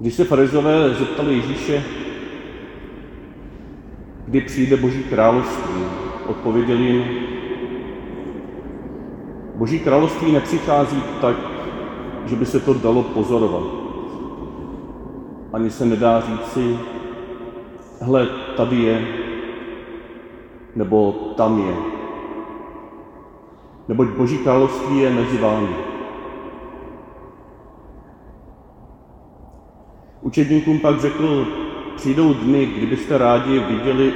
Když se farizové zeptali Ježíše, kdy přijde Boží království, odpověděl jim, Boží království nepřichází tak, že by se to dalo pozorovat. Ani se nedá říci, hle, tady je, nebo tam je. Neboť Boží království je mezi vámi. Učedníkům pak řekl, přijdou dny, kdybyste rádi viděli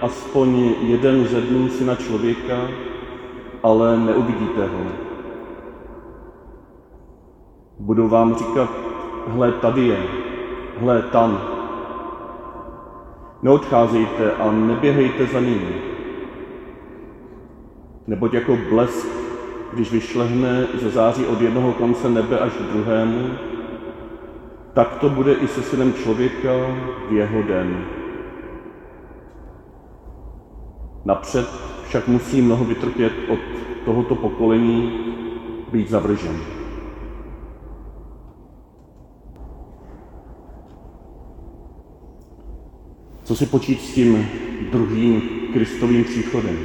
aspoň jeden ze dnů syna člověka, ale neuvidíte ho. Budu vám říkat, hle, tady je, hle, tam. Neodcházejte a neběhejte za ním. Neboť jako blesk, když vyšlehne ze září od jednoho konce nebe až k druhému, tak to bude i se synem člověka v jeho den. Napřed však musí mnoho vytrpět od tohoto pokolení, být zavržen. Co si počít s tím druhým Kristovým příchodem?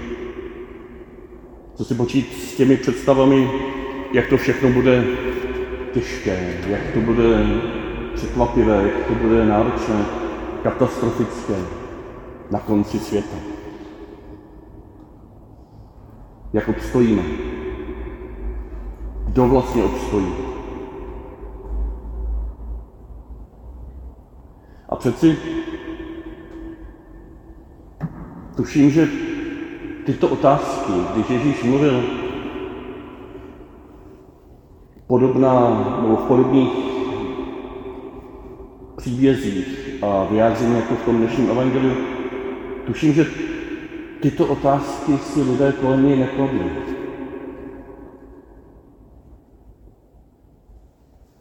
Co si počít s těmi představami, jak to všechno bude těžké, jak to bude překvapivé, jak to bude náročné, katastrofické na konci světa. Jak obstojíme? Kdo vlastně obstojí? A přeci tuším, že tyto otázky, když Ježíš mluvil podobná, nebo v podobných příbězích a vyjádření jako v tom dnešním evangeliu, tuším, že tyto otázky si lidé kolem něj nekladli.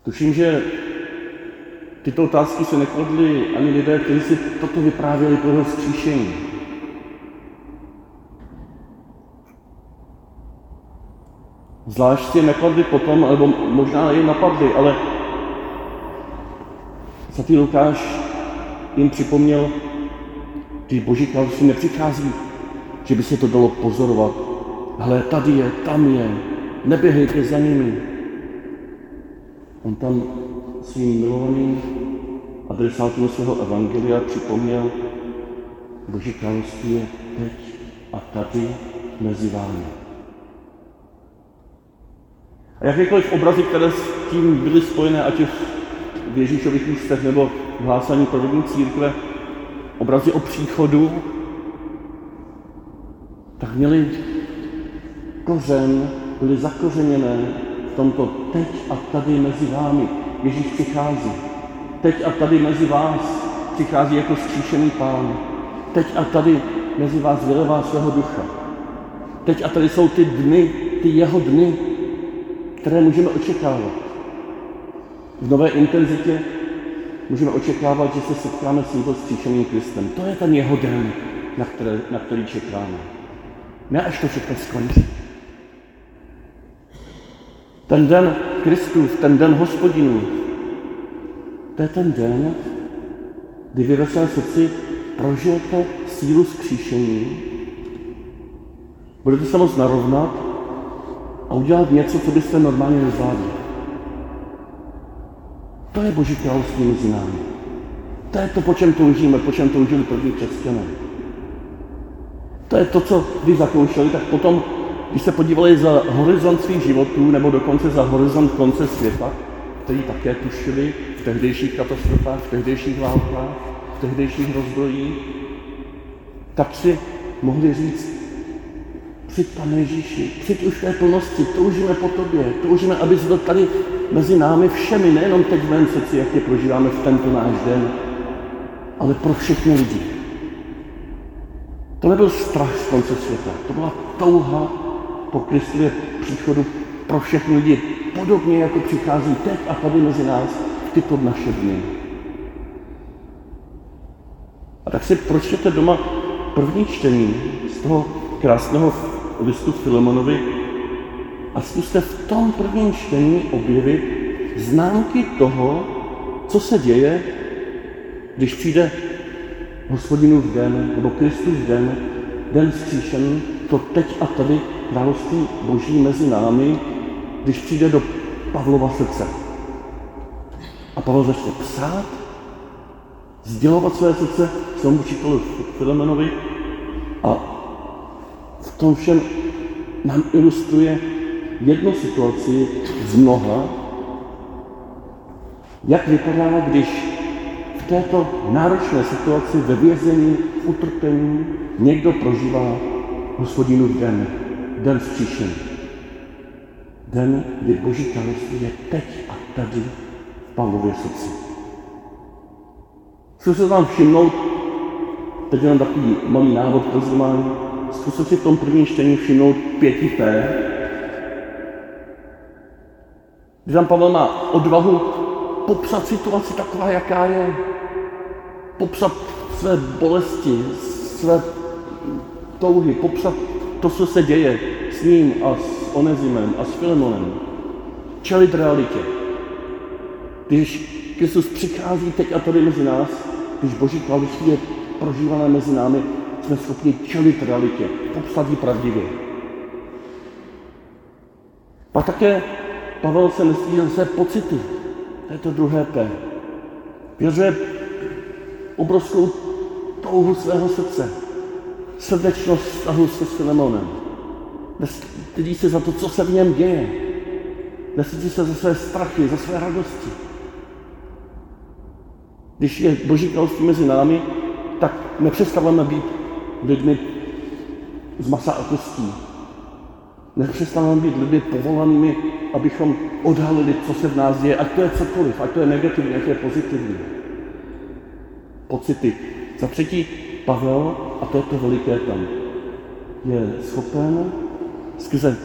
Tuším, že tyto otázky se nekladli ani lidé, kteří si toto vyprávěli pro jeho zkříšení. Zvlášť si nekladli potom, nebo možná je napadli, ale svatý Lukáš jim připomněl, ty boží království nepřichází že by se to dalo pozorovat. Hle, tady je, tam je, neběhejte za nimi. On tam svým milovaným adresátům svého evangelia připomněl, Boží království je teď a tady mezi vámi. A jakékoliv obrazy, které s tím byly spojené, ať už v Ježíšových ústech nebo v hlásání provodní církve, obrazy o příchodu, tak měli kořen, byli zakořeněné v tomto teď a tady mezi vámi. Ježíš přichází. Teď a tady mezi vás přichází jako zkříšený pán. Teď a tady mezi vás vylevá svého ducha. Teď a tady jsou ty dny, ty jeho dny, které můžeme očekávat. V nové intenzitě můžeme očekávat, že se setkáme s tímto zkříšeným Kristem. To je ten jeho den, na, které, na který čekáme. Ne až to všechno skončí. Ten den Kristův, ten den hospodinů, to je ten den, kdy vy ve svém srdci prožijete sílu zkříšení, budete se moct narovnat a udělat něco, co byste normálně nezvládli. To je Boží království mezi námi. To je to, po čem toužíme, po čem toužili první křesťané. To je to, co vy zakoušeli, tak potom, když se podívali za horizont svých životů, nebo dokonce za horizont konce světa, který také tušili v tehdejších katastrofách, v tehdejších válkách, v tehdejších rozbrojích, tak si mohli říct, přijď Pane Ježíši, přijď už té plnosti, toužíme po tobě, toužíme, aby byl tady mezi námi všemi, nejenom teď v mém srdci, jak je prožíváme v tento náš den, ale pro všechny lidi. To nebyl strach z konce světa, to byla touha po Kristově příchodu pro všechny lidi, podobně jako přichází teď a tady mezi nás v tyto naše dny. A tak si pročtěte doma první čtení z toho krásného listu Filemonovi a zkuste v tom prvním čtení objevit známky toho, co se děje, když přijde hospodinův den, nebo Kristus den, den zkříšený, to teď a tady království boží mezi námi, když přijde do Pavlova srdce. A Pavel začne psát, sdělovat své srdce svému učiteli Filemenovi a v tom všem nám ilustruje jednu situaci z mnoha, jak vypadá, když v této náročné situaci ve vězení, v utrpení někdo prožívá hospodinův den, den vzkříšení. Den, kdy Boží království je teď a tady v Pavlově srdci. Chci se vám všimnout, teď jenom takový malý návod pro zrovnání, zkusil si v tom prvním čtení všimnout pěti P, kdy tam Pavel má odvahu popsat situaci taková, jaká je, popsat své bolesti, své touhy, popsat to, co se děje s ním a s Onezimem a s Filemonem. Čelit realitě. Když Kristus přichází teď a tady mezi nás, když Boží království je prožívané mezi námi, jsme schopni čelit realitě, popsat ji pravdivě. A také Pavel se nestydí své pocity. To je to druhé P. Věřuje obrovskou touhu svého srdce. Srdečnost vztahu se Filemonem. Nestydí se za to, co se v něm děje. Nestydí se za své strachy, za své radosti. Když je Boží království mezi námi, tak nepřestáváme být lidmi z masa a kostí. Nepřestáváme být lidmi povolanými, abychom odhalili, co se v nás děje, ať to je cokoliv, ať to je negativní, ať to je pozitivní. Pocity. Za třetí, Pavel, a to je to veliké tam, je schopen skrze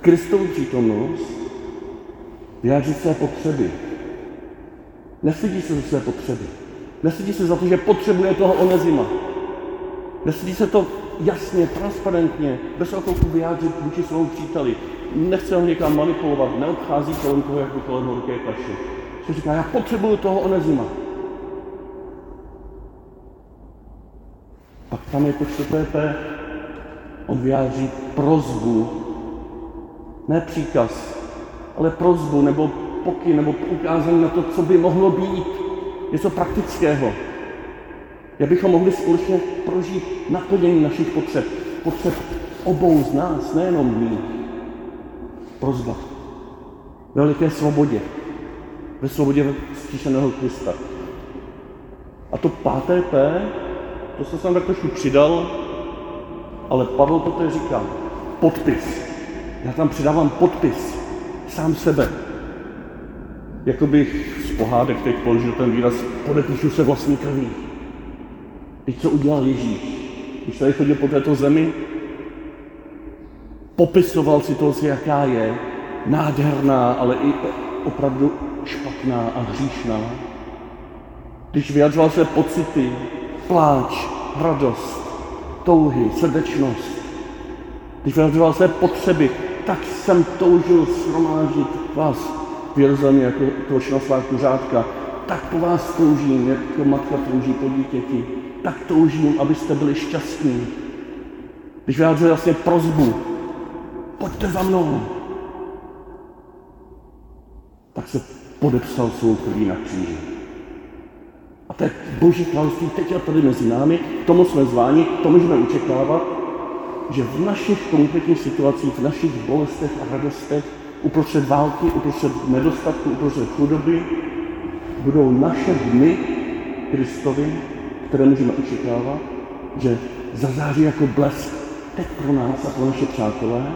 Kristovu přítomnost vyjádřit své potřeby. Nestydí se za své potřeby. Nestydí se za to, že potřebuje toho Onezima. Nestydí se to jasně, transparentně, bez okouku vyjádřit vůči svému příteli. Nechce ho někam manipulovat, neodchází kolem toho jako kolem horké kaše. Co říká, já potřebuju toho Onezima. Pak tam je to čtvrté P, on vyjádří prozbu, ne příkaz, ale prozbu nebo pokyn nebo ukázání na to, co by mohlo být. Něco praktického. Jak bychom mohli společně prožít naplnění našich potřeb. Potřeb obou z nás, nejenom mých. Prozba. Ve veliké svobodě. Ve svobodě vzkříšeného Krista. A to páté P, to jsem tam tak trošku přidal, ale Pavel to tady říká. Podpis. Já tam přidávám podpis. Sám sebe. Jako bych z pohádek teď položil ten výraz, podepíšu se vlastní krví. Teď co udělal Ježíš? Když tady chodil po této zemi, popisoval situaci, jaká je, nádherná, ale i opravdu špatná a hříšná. Když vyjadřoval své pocity, pláč, radost, touhy, srdečnost, když vyjadřoval své potřeby, tak jsem toužil shromáždit vás v Jeruzalémě jako toho svá kuřátka. Tak po vás toužím, jako matka touží po dítěti. Tak toužím, abyste byli šťastní. Když vyjádřil vlastně prozbu, pojďte za mnou, tak se podepsal svou krví na kříži. A to je Boží království teď a tady mezi námi, k tomu jsme zváni, to můžeme očekávat, že v našich konkrétních situacích, v našich bolestech a radostech, uprostřed války, uprostřed nedostatku, uprostřed chudoby, budou naše dny Kristovi, které můžeme očekávat, že zazáří jako blesk teď pro nás a pro naše přátelé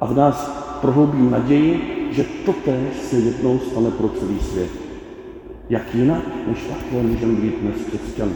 a v nás prohloubí naději, že totéž se jednou stane pro celý svět. Jak jinak, než takhle můžeme být dnes křesťany.